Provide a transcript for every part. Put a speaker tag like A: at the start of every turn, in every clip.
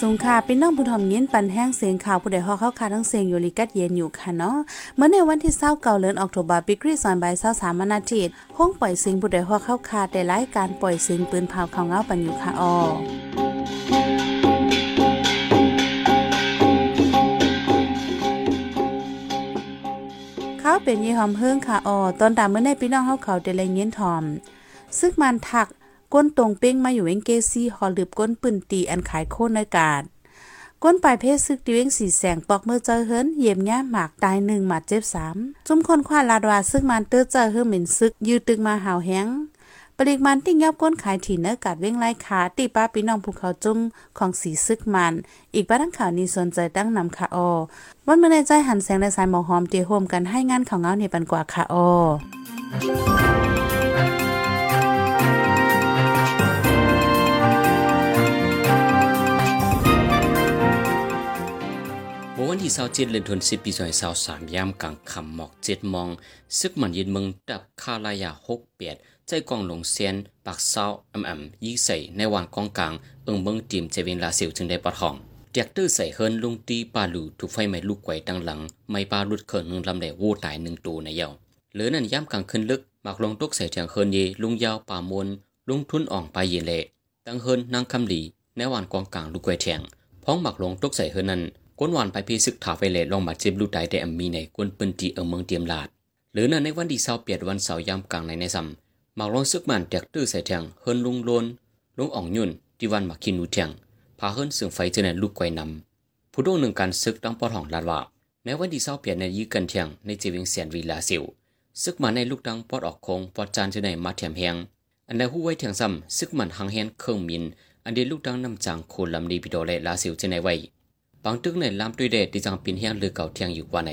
A: สงค่ะเป็นน้องผู้ทอมยินปันแห้งเสียงข่าวผู้ใดฮอเข้าคาทั้งเสียงอยู่ลิกัดเย็นอยู่ค่ะเนาะเมื่อในวันที่เศร้าเก่าเลือนออกโทบาปิกรีสอนใบเศร้าสามนาทีห้องปล่อยเสียงผู้ใดฮอเข้าคาแต่รายการปล่อยเสียงปืนเผาเขาเงาปันอยู่ค่ะออเขาเป็นยี่หอมเฮิงค่ะออตอนตามเมื่อในพี่น้องเขาเขาแต่ไรเงี้ยนทอมซึ่งมันถัก ก้นตรงเป้งมาอยู่เวงเกซี่หอลืบก้นปืนตีอันขายโคนในกาดก้นปลายเพศซึกดิเวงสีแสงปอกเมื่อเจอเฮิรนเยี่ยมแง่หมากตายหนึ่งหมาดเจ็บสามจุ่มคนควาลาดวาซึ่งมันเตื้อเจอเฮิรนเหม็นซึก ยืดตึงมาหาวแห้งปริมันติ้งยับก้นขายถี่เนื้อกาดเว้งไล่ขาตีป้าปีน้องภูเขาจุ่มของสีซึกมัน อีกบ้านข่าวนี้สนใจตั้งนำค่ะอวันเมื่อในใจหันแสงและสายหมอหอมเตียโฮมกันให้งานของเงาในปันกว่าค่ะออ
B: ที่เศร้าเจ็ดเลือนธันสิบปีสอยเศร้าสามยามกลางคำหมอกเจ็ดมองซึกมันยินเมืองดับคาลายาหกเปียดใจกองหลงเซียนปากเศร้าอำอำยี่ใส่ในวันกองกลางเอิงเมืองตีมเจวินลาเซียวจึงได้ปะทองเดียกตื้อใส่เฮินลุงตีปาลูถูกไฟไหม้ลูกไกวตั้งหลัง ไม่ปลาลุดเขินหนึ่งลำแหลวูตายหนึ่งตัวในเยาหรือนั่นย่ำกลางขึ้นลึกหมักลงตกใส่เถียงเฮินเยลุงยาวป่ามนลุงทุนอ่องไปเยเละตั้งเฮินนางคำหลีในวันกองกลางลูกไกวเถียงพ้องหมักลงตกใส่เฮินนั้น ก้นวันไปพีศึกถาไฟเลลองมาเจ็บลูกไตแต่อมีในกวนปืนตีเอเมืองเตรียมลาด หรือนั่นในวันที่เศร้าเปียดวันเสาร์ยามกลางในในซ้ำมาลองซึกมันแตกตื้อใส่แทงเฮินลุงโลนลุงอ่องยุ่นที่วันมาคินูแทงพาเฮินเสึ่งไฟเจเนลูกไกวนำผู้ดวงหนึ่งการซึกตั้งปอดห้องลาดว่า ในวันที่เศร้าเปียดในยื้อกันเทียงในเจวิงเสียนวีลาสิวซึกมันในลูกดังปอดออกคงปอดจานเจเนมาเถียมแหงอันใดหู้ไว้เทียงซ้ำซึกมันหังแหนเครื่องมิน อันเดียลูกดังนำจางโคลำดีปิโดเลลาสิวเจเนไว้ บางตึกในลำตุยเดที่จังปินเฮียงเลือเก่าเทียงอยู่กว่าไหน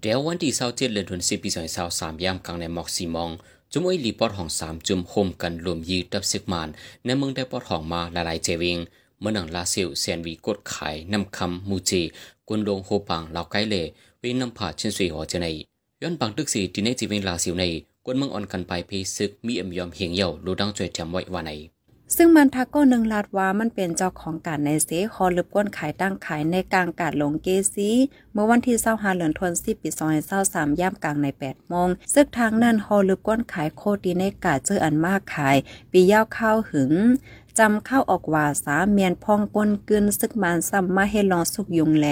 B: เดี๋ยววันที่เศร้าเจ็ดเดือนธันวาคมปีสองพันสามยามกลางในหมอกสีมองจุ่มไอลีปอดห้องสามจุ่มโฮมกันรวมยีดับซึกมานในเมืองได้ปอดห้องมาละลายเจวิงเมื่อหนังลาซิลเซียนวีกดขายนำคำมูจีกุนลงโฮปังเหล่าไกเลวินำผ่าเช่นสุยหัวเจในย้อนบางตึกสีที่ในจีวิงลาซิลในกวนเมืองอ่อนกันไปเพซึกมีเอ็มยอมเฮียงเย่าลูดังจวยจำไว้ว่าไหน
A: ซึ่งมันทักก็หนึ่งลาดว่ามันเป็นเจ้าของการในเซคอลึบก้นขายตั้งขายในกลางกาดลงเกซีเมื่อวันที่เศร้าหาเหลือนทวนสิปีซอยเศร้าสามย่ำกลางในแปดโมงซึ่งทางนั้นฮอลึบก้นขายโคดีในกาดเจออันมากขาย ปีย้าข้าวหึง จำเข้าออกว่าสาเมียนพองก้นกึนซึกมันซ้ำมาให้ลองสุกยุงแล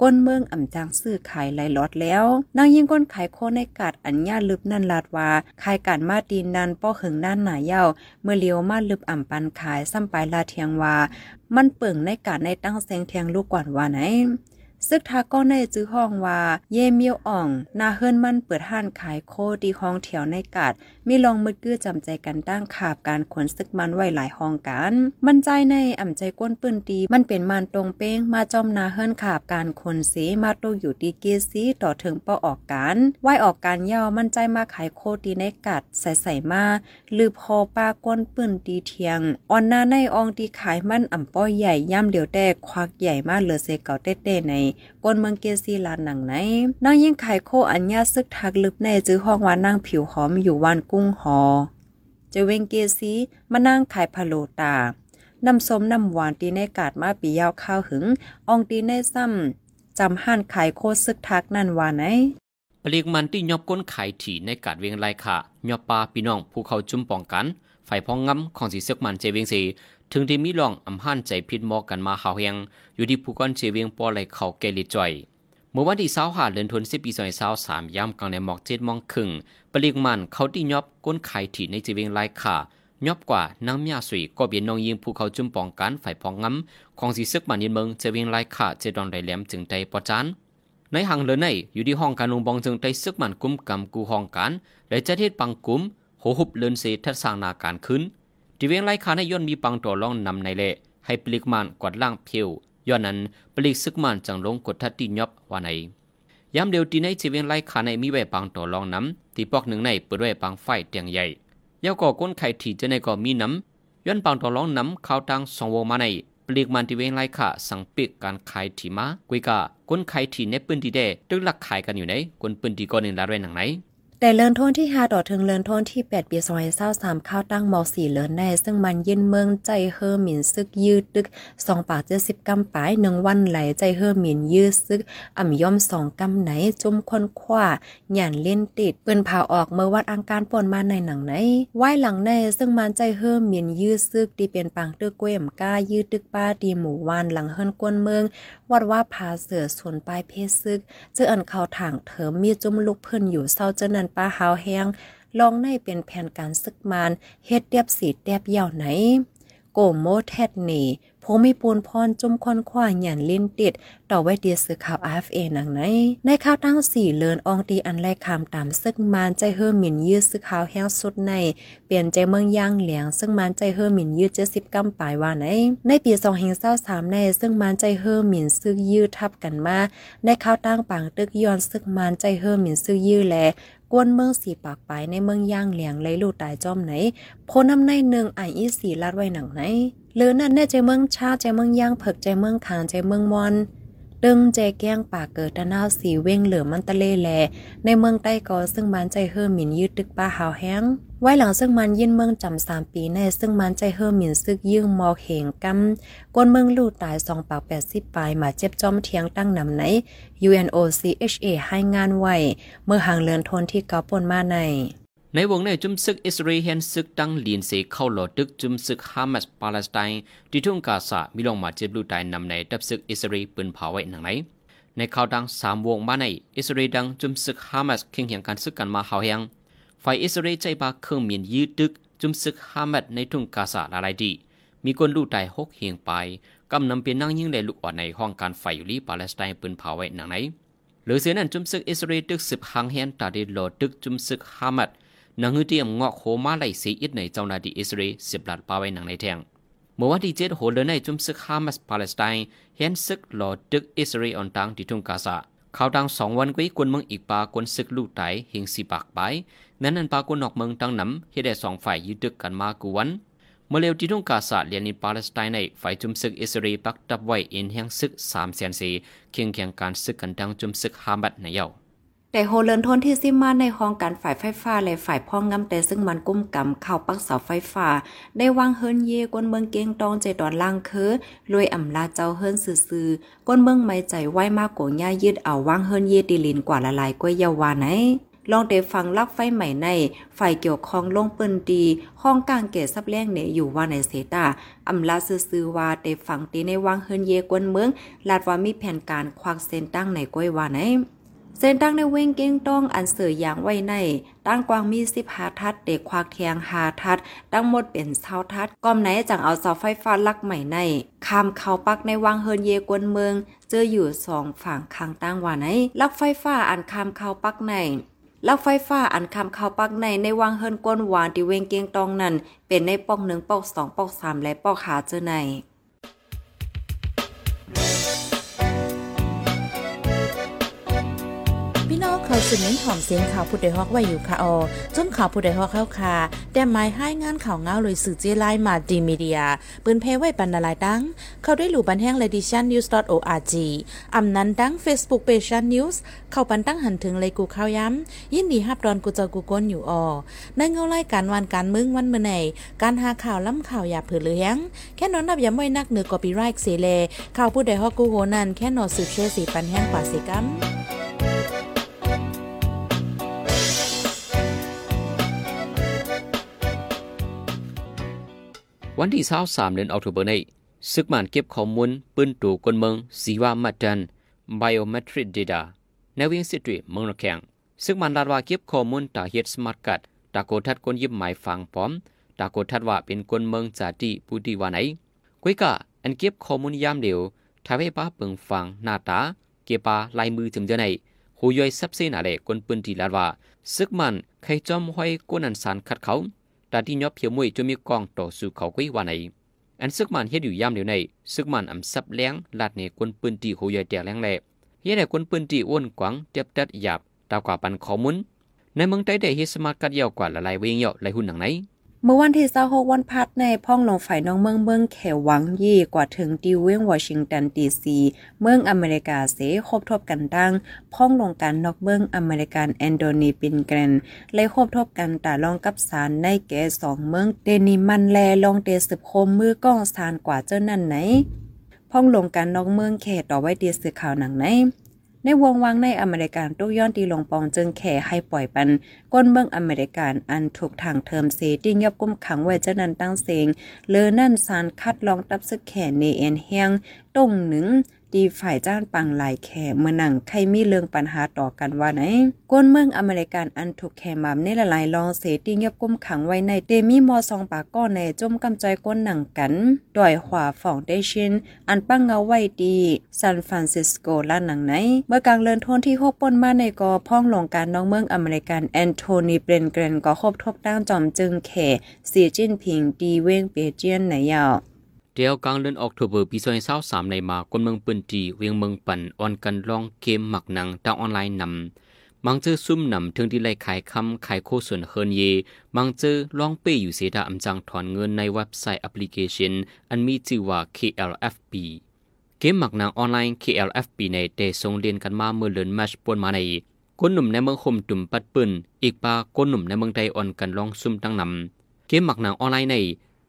A: ก้นเมืองอ่ำจางซื้อขายไหลลอดแล้ว นางยิ่งก้นขายโคในกาดอัญญาลึบนั่นลาดว่าขายการมาดีนนันป้อหึงด้านหนาเย้าเมื่อเลียวมาลึบอ่ำปันขายซ้ำไปลาเทียงว่ามันเปิ่งในกาดในตั้งแสงเทียงลูกกว่านว่าไหนซึกทาก็ในจื้อห้องว่า เยเมียวอ่อง นาเฮิรนมันเปิดห้านขายโคดีห้องแถวในกาด มีลองมืดกื้อจำใจกันตั้งขาบการขนซึกมันไว้หลายห้องกัน มันใจในอ่ำใจก้นปืนตีมันเป็นมันตรงเป้งมาจอมนาเฮิรนขาบการขนสีมาโตอยู่ดีเกียซีต่อถึงเป้อออกการไหวออกการยาวมันใจมาขายโคดีในกาดใส่ใส่มาหรือพอป้าก้นปืนตีเทียงอ่อนนาในอองตีขายมันอ่ำป้อใหญ่ย่ำเดียวแต่ควักใหญ่มากเหลือเซเก่าเต้ๆในก้นเมืองเกียซีลานหนังไหนนางยิ่งไข่โคอัญญาซึกทักลึบในจื้อห้องวานนางผิวหอมอยู่วันกุ้งหอเจเวงเกซีมานั่งขายพะโลตา น้ำส้มน้ำหวานตีในกาดมาปียาวข้าวหึงอองตีในซ้ำจำห่านขายโคซึกทักนั่นว่าไหน
B: ปลีกมันที่ยอบก้นขายถี่ในกาดเวียงไรค่ะยอบปลาพี่น้องภูเขาจุ่มปองกันไฟพองงำของสีซึกมันเจเวียงสีถึงที่มีลองอำหันใจพิดมอกันมาหาวเฮียงอยู่ที่ผู้ก้อนเจเวียงปอไหลเขาเกลิจ่อย เมื่อวันที่เสาหาเดือนธันวาคมปีสองพันสามยามกลางในหมอกเจ็ดมองครึ่งปริกมันเขาที่ยอบก้นไข่ถี่ในเจเวงไลคายอบกว่านางมียสุยก็เบียนนองยิงภูเขาจุ่มปองกันฝ่ายพองงำของสีซึกมันยินเมืองเจเวงไลคาเจดอนไดแหลมจึงใจปอจานในหางเลือในอยู่ที่ห้องการลงบองจึงใจซึกมันกุมกำกูห้องกันและจะเทศปังกุมโหหุบเลือนเสทัดสร้างนาการขึ้นที่เวงไล่ขาในย่นมีปังตัวลองนำในเละให้ปลิกมันกดล่างเพียว ย้อนนั้นปลิกซึกมันจังลงกดทัดตีนยบว่าในยามเดียวที่ในจีเวียงไล่ขาในมีไว้ปังตัวลองน้ำที่ปอกหนึ่งในเปิดไว้ปังไฟเตียงใหญ่ยาวก่อก้นไข่ที่จะในก่อมีน้ำย้อนปังตัวลองน้ำข้าวตังสองวงมาในปลีกมันที่เวงไล่ขาสั่งปิกการขายที่มากุยกาก้นไขายที่ในปืนที่เดตึกหลักขายกันอยู่ไหนก้นปืนที่ก้อนหนึ่งละเรนหนังไหน
A: แต่เลินทนที่5ต่อถึงเลินทนที่8ปี2023ข้าวตั้งม4เลินในซึ่งมันยินเมืองใจเฮอหมินซึกยืดตึก2ปาก70กำปลาย1วันไหลใจเฮอหมินยืดซึกอ่ำย่อม2กำไหนจุ่มคนคว้าหยันเล่นติดเปืนเผาออกเมื่อวัดอังการปนมาในหนังไหนไหว้หลังในซึ่งมันใจเฮอหมินยืดซึกดีเป็นปังตึกกล้วยมก้ายืดตึกป้าดีหมู่วานหลังเฮิรนกวนเมือง วัดว่าพาเสือส่วนปลายเพศซึกเจออันเข้าทางเถิมมีจุ่มลูกเพิ่นอยู่เศร้าเจนันป้าหาวแห้งลองในเป็นแผนการซึกมานเฮ็ดเดียบสีเดียบเยาวไหนโกโมแทดนี ผู้มีปูนพรจุ่มคอนคว้าหยันลิ้นติดต่อไว้ดียสือข่าว AFA หนังไหนในข่าวตั้งสี่เลินอองตีอันแรกคำตามซึ่งมานใจเฮอหมินยืดสือข่าวแห้งสุดใน เปลี่ยนใจเมืองย่างเหลียง ซึ่งมานใจเฮอหมินยืดเจ็ดสิบกำปลายว่าไหน ในปีสองเฮงเศร้าสามใน ซึ่งมานใจเฮอหมินซึกยืดทับกันมาในข่าวตั้งปางตึกย้อนซึ่งมานใจเฮอหมินซึกยืดแลกวนเมืองสีปากปายในเมืองย่างเหลียงเลยลูกตายจอมไหนโพน้ำในหนึ่งไออีสีลาดไว้หนังไหน หรือนั่นแน่ใจเมืองชาใจเมืองย่างเผิกใจเมืองคางใจเมืองมอนดึงใจแก้งป่าเกิดตะนาวสีเว้งเหลือมันตะเลแล ในเมืองใต้กอซึ่งมันใจเฮอหมินยืดตึกป้าหาวแห้ง ไว้หลังซึ่งมันยินเมืองจำสามปีในซึ่งมันใจเฮอหมินซึกยื่งมอกเหงกำกวนเมืองลู่ตายสองปากแปดสิบปลายมาเจ็บจอมเทียงตั้งนำไหน UNOCHA ให้งานไว้ เมื่อห่างเลือนทนที่เกาปนมาใน
B: ในวงในจุมซึกอิสราเอลซึกตั้งลีนเซเข้าหลอดึกจุมซึกฮามาสปาเลสไตน์ที่ทุ่งกาซามีลงมาเจ็บลูตายนำในดับซึกอิสราเอลปืนเผาไว้หนังไหนในข่าวดังสามวงมาในอิสราเอลดังจุมซึกฮามาสเข่งเหียงการซึกกันมาเฮาเฮียงฝ่ายอิสราเอลใจบาเครื่องมีนยืดดึกจุมซึกฮามาสในทุ่งกาซาลาลายดี มีคนลูตายหกเหียงไปกำนำเป็นนั่งยิ่งในลูกอ่อนในห้องการไฟอยู่ลีปาเลสไตน์ปืนเผาไว้หนังไหนหรือเสียนั้นจุมซึกอิสราเอลดึกสิบหังเฮียนตาดีโลดึกจุมซึกฮามาส นังฮือเตียมงอกโหมาไลสีอิดในเจ้านาดีอิสราเอลสิบหลัดปาไว้หนังในแทงเมื่อวันที่เจ็ดโหเดินในจุมซึกฮามาสปาเลสไตน์เห็นซึกหลอดึกอิสราเอลออนตังที่ทุ่งกาซาข่าวดังสองวันกุ้ยกวนเมืองอีกปากวนซึกลูกไตเฮงสีปากไปนั้นนันปากวนนอกเมืองตังนำเฮได้สองฝ่ายยืดดึกกันมากวนเมื่อเร็วที่ทุ่งกาซาเลียนในปาเลสไตน์ในฝ่ายจุมซึกอิสราเอลปักตับไว้เอ็นแห่งซึกสามแสนสีเคียงเคียงการซึกกันดังจุมซึกฮามัดในเยา
A: แต่โฮเลินทนที่ซิมาในห้องการฝ่ายไฟฟ้าและฝ่ายพ่องงำแต่ซึ่งมันกุ้มกำเข้าปักเสาไฟฟ้า ได้วางเฮิรนเยกวนเมืองเก้งตองใจตอนล่างคือรวยอ่ำลาเจ้าเฮิรนซื่อๆกวนเมืองไม่ใจไหวมากกว่าย่ายืดเอาวางเฮิรนเยติลินกว่าละลายกว่าเยาวาไหนลองได้ฟังลักไฟใหม่ในฝ่ายเกี่ยวข้องลงปืนดีห้องกลางเกศซับแรงเนอยู่ว่าในเซตาอำลาซื่อว่าได้ฟังตีในวางเฮิรนเยกวนเมืองลาดว่ามีแผนการควักเส้นตั้งในก้อยว่าไหน เส้นตั้งในเว้งเก้งต้องอันเสืออย่างไว้ใน ตั้งกวางมีสิบหาทัด เด็กควากเทียงหาทัด ตั้งหมดเป็นเสาทัดก้อมไหนจังเอาเสาไฟฟ้าลักใหม่ในคามเขาปักในวังเฮินเยกวนเมือง เจออยู่สองฝั่งข้างตั้งว่าไหน ลักไฟฟ้าอันคามเขาปักในลักไฟฟ้าอันคำเข้าปักในในวังเฮินก้นหวานที่เวงเกียงตองนั้น เป็นในปอกหนึ่งปอกสองปอกสามและปอกหาเจอใน
C: เขาสืบเน้นหอมเสียงข่าวผู้ใดฮอกไว้อยู่ค่ะออจนข่าวผู้ใดฮอกเข้าค่ะแต่หมายให้งานข่าวเงาเลยสื่อเจไลมาดีมีเดียปืนเพไว้ปันนาลายดัง เขาได้หลู่บันแห้ง ledition news org อำนั้นดัง Facebook page news เข้าปันตั้งหันถึงเลยกูเข้าย้ำยินดีฮับดอนกูเจอกูก้นอยู่ออในเงาไล่การวันการมึงวันเมื่อไหนการหาข่าวล้ำข่าวอย่าเผือเลี้ยงแค่นอนนับย้ำไว้นักเหนือกอปีไรค์เสเลข่าวผู้ใดฮอกกูโหนันแค่นอสืบเชื่อสีปันแห้งกว่าสิกัม
B: วันที่23เดือนออกตุเบอร์นี้ซึกมันเก็บข้อมูลปืนตูกนเมืองซีวามาดัน biometric data ในวิ่งสิตรีเมืองระแขงซึกมันลาดว่าเก็บข้อมูลตาเฮ็ดสมาร์ทการ์ดตาโกทัดคนยิบหมายฟังพร้อมตาโกทัดว่าเป็นคนเมืองจาติผู้ดีว่าไหนกุยกะอันเก็บข้อมูลยามเดียวทาให้ป้าเปิงฟังหน้าตา เก็บปาลายมือถึงจะไหนหูย่อยซับเซนาเลคนปืนที่ลาดว่าซึกมันใครจอมห้อยก้นอันสารขัดเขา ตาที่ยอบเพียวมวยจะมีกองต่อสู่เขากุ้ยว่าไหนอันซึกมันเฮ็ดอยู่ยามเดียวในซึกมันอำซับแรงลาดในคนปืนตีโหยแตกแรงแลเฮ็ดให้คนปืนตีอ้วนกวางเจ็บตัดหยาบตากว่าปันข้อมูลในเมืองใต้ได้เฮ็ดสมาร์ทกัดยาวกว่าละลายเวงเยาะหลายหุ่นหนังไหน
A: เมื่อวันที่26วันพัดในพ่องลงฝ่ายน้องเมืองเมืองแขววังยี่กว่าถึงดิวเวงวอชิงตันดีซีเมืองอเมริกาเสคบทบกันดังพ่องลงการนอกเมืองอเมริกันแอนโดนีปินเกรนเลยคบทบกันตาลองกับสารในแก่สองเมืองเดนิมันแลลองเตสืบคมมือก้องสารกว่าเจ้านั่นไหนพ่องลงการนอกเมืองแขตต่อไว้ดีสื่อข่าวหนังไหน ในวงวังในอเมริกันตุกย้อนตีลงปองจึงแข่ให้ปล่อยปัน ก้นเมืองอเมริกันอันถูกทางเทอมเซติงยับกุมขังไว้เจ้านันตั้งเสงเลอนั่นสารคัดลองตับซึกแข่เนเอ็นเฮียงตรงหนึ่ง ดีฝ่ายจ้านปังหลายแข่เมื่อหนังใครมีเรื่องปัญหาต่อกันว่าไหนก้นเมืองอเมริกันอันถูกแข่มามในหลายลองเซติ้งยับกุมขังไว้ในเตมีมอซองปากก้อนในจมกำจอยก้นหนังกันดอยขวาฟองเดชินอันปังเงาไว้ดีซานฟรานซิสโกล้านหนังไหน เมื่อกลางเลินทนที่โคปนมาในกอพ่องลงการน้องเมืองอเมริกันแอนโทนีเบรนเกรนก็คบทบตั้งจอมจึงแข่สียจิ้นผิงดีเว้งเปเจียนไหนยาว
B: เดียวกลางเดือนออกตุเบอร์ปีซอยเศร้าสามในมากนเมืองปืนจีเวียงเมืองปั่นออนกันลองเกมหมักหนังทางออนไลน์นำมังเจอซุ่มนำถึงที่ไล่ขายคำขายโคส่วนเฮินเยมังเจอลองเป้อยู่เสียดาอำจังถอนเงินในเว็บไซต์แอปพลิเคชัน อันมีชื่อว่า KLFP เกมหมักหนังออนไลน์ KLFP ในเตส่งเรียนกันมาเมื่อเลือนแมชปนมาในคนหนุ่มในเมืองคมตุ่มปัดปืนอีกปาคนหนุ่มในเมืองไทยอ่อนกันลองซุ่มตั้งนำเกมหมักหนังออนไลน์ใน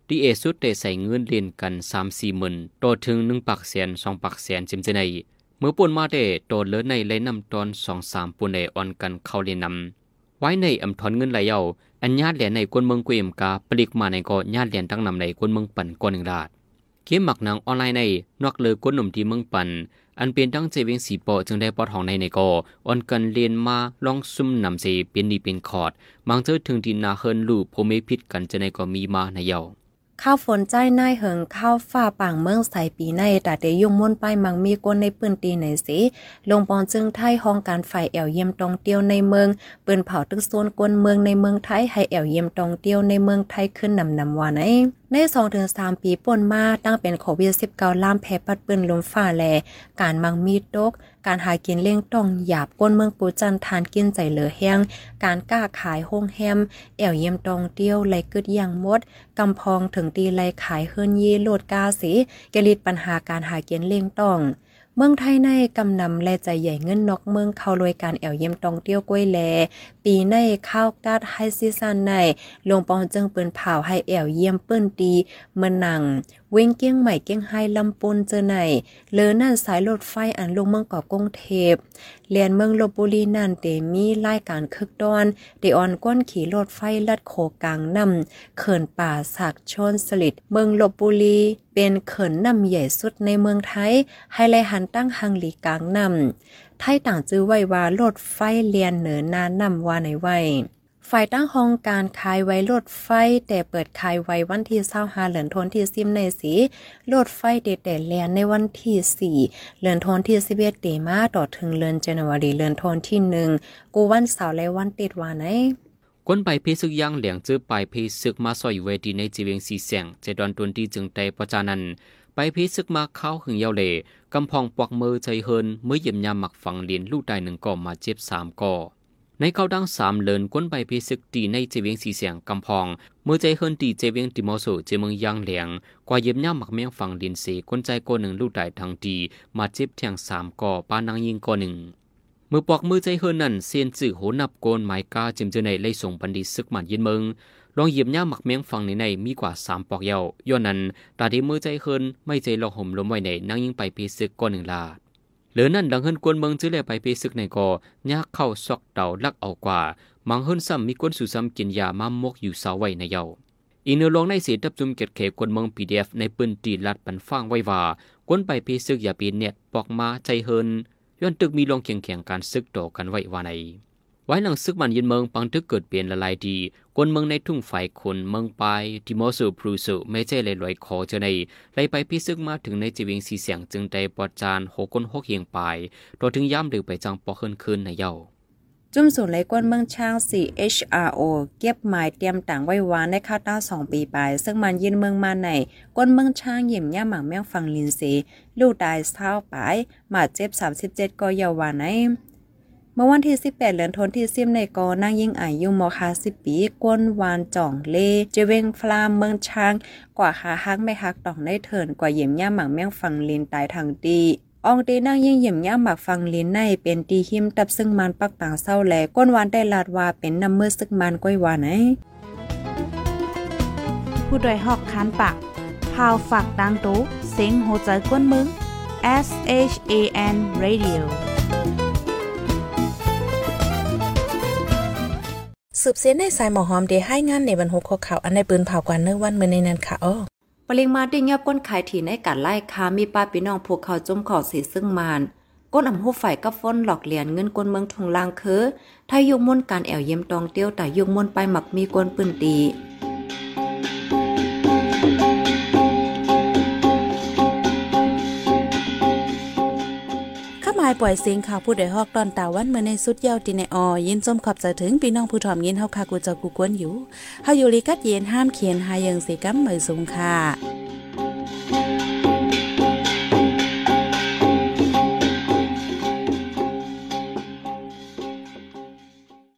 B: ดีเอสุดได้ใส่เงินเรียนกันสามสี่หมื่นต่อถึงหนึ่งปักแสนสองปักแสนจิมเจในเมื่อปนมาได้โตเลือในเลยนำตอนสองสามปุ่นในอ่อนกันเข้าเรียนนำไว้ในอำถอนเงินไหลเยาอันญาติเหรียญในกวนเมืองกุยมกาปลิกมาในก็ญาติเหรียญตั้งนำในกวนเมืองปั่นก่อนหนึ่งลาดเกมหมักหนังออนไลน์ในนอกเลยกวนหนุ่มที่เมืองปั่นอันเป็นตั้งใจเวียงสีปอจึงได้ปอดห้องในในก็อ่อนกันเรียนมาลองซุ่มนำเสเป็นดีเป็นคอร์ดบางเจอถึงดินนาเฮินลูกโพเมพิษกันจะในก็มีมาในเยา
A: ข้าวฝนใจนายเหิงข้าวฝ้าป่างเมืองใสปีในแต่เดยุ่งม่นไปมังมีกวนในปืนตีไหนสิลงปอนจึงไทยห้องการไฟแอวเยี่ยมตองเตียวในเมืองปืนเผาตึกโซนกวนเมืองในเมืองไทยให้แอวเยี่ยมตองเตียวในเมืองไทยขึ้นนำนำวานไอในสองถึงสามปีป่นมาตั้งเป็นโควิดสิบเก้าล่ามแพ้ปัดปืนล้มฝ่าแล การมังมีดตกการหากินเลี้ยงต้องหยาบก้นเมืองปูจันทานกินใจเหลือแห้ง การกล้าขายห้องแฮม แอวเยี่ยมตองเตี้ยวไหลกึดอย่างมด กำพองถึงตีไหลขายเฮิรนยีโลดกาสีกลิดปัญหาการหากินเลี้ยงต้อง เมืองไทยในกำนำและใจใหญ่เงินนอกเมืองเข้ารวยการแอวเยี่ยมตองเตี้ยวกล้วยแล ปีในข้าวกาดไฮซีซันในลงปองจึงเปิ้นเผาให้แอวเยี่ยมเปิ้นตีเมื่อนัง เว้งเกี้ยงใหม่เกี้ยงไฮลำปูนเจอไหนเลอนั่นสายรถไฟอันลงเมืองเกาะกงเทพเลียนเมืองลบบุรีนั่นเตมีรายการคึกดอนเดออนก้นขี่รถไฟลัดโคกลางนำเขินป่าสักชนสลิดเมืองลบบุรีเป็นเขินนำใหญ่สุดในเมืองไทยให้ไลหันตั้งหังหลีกลางนำไทยต่างจื้อไว้ว่า รถไฟเลียนเหนือนานนำว่าในไว้ ฝ่ายตั้งห้องการขายไว้รถไฟ แต่เปิดขายไว้วันที่เศร้าหาเหลือนทนที่ซิมในสีรถไฟเด็ดแต่แลนในวันที่สี่เหลือนทนที่สิเอ็ดเดมาต่อถึงเลือนเจนวารีเลือนทนที่หนึ่งกูวันเสาร์และวันติดวานไหน
B: ก้นไปเพศึกยังเหลียงจื้อไปเพศึกมาซอยเวทีในจีเวงสีเสียงเจดอนตนที่จึงใจประจานันไปเพศึกมาเข้าหึงเยาเลกำพองปวกมือใจเฮินเมื่อเยี่ยมยามหมักฝังเลียนลูกใดหนึ่งก่อมาเจ็บสามก่อ ในเขาดังสามเลินก้นไปพิศึกตีในเจเวียงสีเสียงกำพอง เมื่อใจเฮินตีเจเวียงติมอโซเจเมืองยางเหลียง กว่าเย็บย่าหมักเมียงฝั่งดินเสก้นใจก้นหนึ่งลูกใดทางตีมาเจ็บแทงสามก่อป้านางยิงก่อหนึ่งมือปอกมือใจเฮินนั่นเซียนจื่อโหนับโกนไม้กาจิมเจอในไล่ส่งปันดีซึกมันยินเมืองลองเหยียบย่าหมักเมียงฝั่งในในมีกว่าสามปอกเยาย้อนนั้นตาดีมือใจเฮินไม่ใจลองห่มลมไว้ในนั่งยิงไปพิศึกก่อหนึ่งลาด เหลือนั่นดังเฮินกวนเมืองจื้อแลไปพิศึกในกอยากเข้าซอกเต่าลักเอากว่า มังเฮินซ้ำมีกวนสู่ซ้ำกินยามามมกอยู่สาวไว้ในเยาอีเนอลองในเสียดับจุมเก็ดเขกวนเมืองพีดีเอฟในปืนตีลัดปันฟังไว้ว่ากวนไปพีซึกอย่าปีเน็ตปอกมาใจเฮินย้อนตึกมีลองเคียงแข่งการซึกต่อกันไว้ว่าใน ไว้หลังซึกมันยินเมืองปังทึกเกิดเปลี่ยนละลายดีกวนเมืองในทุ่งไฟคนเมืองไปทิโมสูพรูสุไม่ใจเลยลอยคอเจอในไลไปพิซึกมาถึงในจีวิงสีเสียงจึงได้ปอดจานหกคนหกเฮียงไปตัวถึงย่ำหรือไปจังปอขึ้นคืนในเย้า
A: จุ่มสูนไหลก้นเมืองช่าง CHRO เก็บหมายเตรียมต่างไว้วานในข้าต้าสองปีไป ซึ่งมันยินเมืองมาในก้นเมืองช่างเยี่ยมย่าหมังแมงฟังลินสีลูกตายเศร้าไปมาเจ็บ 37ก็เยาวานใน เมื่อวันที่ 18 เดือนธันวาคมในกอนั่งยิ่งอายุมคา10ปีกวนวานจ่องเลเจเวงฟลามเมืองช้าง กว่าหาฮักไม่ฮักดอกได้เถินกว่าเยี่ยมย่าหมังแม่งฟังลินตายทางดีอองเตนั่งยิ่งเยี่ยมย่าหมักฟังลินในเป็นตีหิมตับซึ่งมันปักต่างเศร้าแลก้นวานได้ลาดว่าเป็นน้ำมือซึกมันก้อยวานไหน
C: ผู้ดยหอกคันปากพาวฝากดังตู้เซ็งโหใจกวนมึง S H A N Radio สืบเสียนในสายหมอหอมเดให้งานในบรรหุข้อข่าวอันในปืนเผากว่าเนื้อวันเมื่อในนั้นค่ะอ้อ
A: ปริมาได้ยับก้นขายถี่ในการไล่ค้ามีป้าพี่น้องพวกเขาจมขอสีซึ่งมานก้นอำหูฝ่ายกับฟ้นหลอกเหรียญเงินกวนเมืองทงลางคือถ้ายุกม่นการแอวเยี่ยมตองเตี้ยวแต่ยุกม่นไปหมักมีกวนปืนตี
C: ปล่อยเสียงข่าวผู้ใดฮอกตอนตาวันเมื่อในสุดเยาวติในออยินจมขอบใจถึงพี่น้องผู้ถ่อมยินเฮาคากูเจ้ากูกวนอยู่เฮาอยู่ลีกัดเย็นห้ามเขียนหายังสีกัมเหมยสูงค่ะ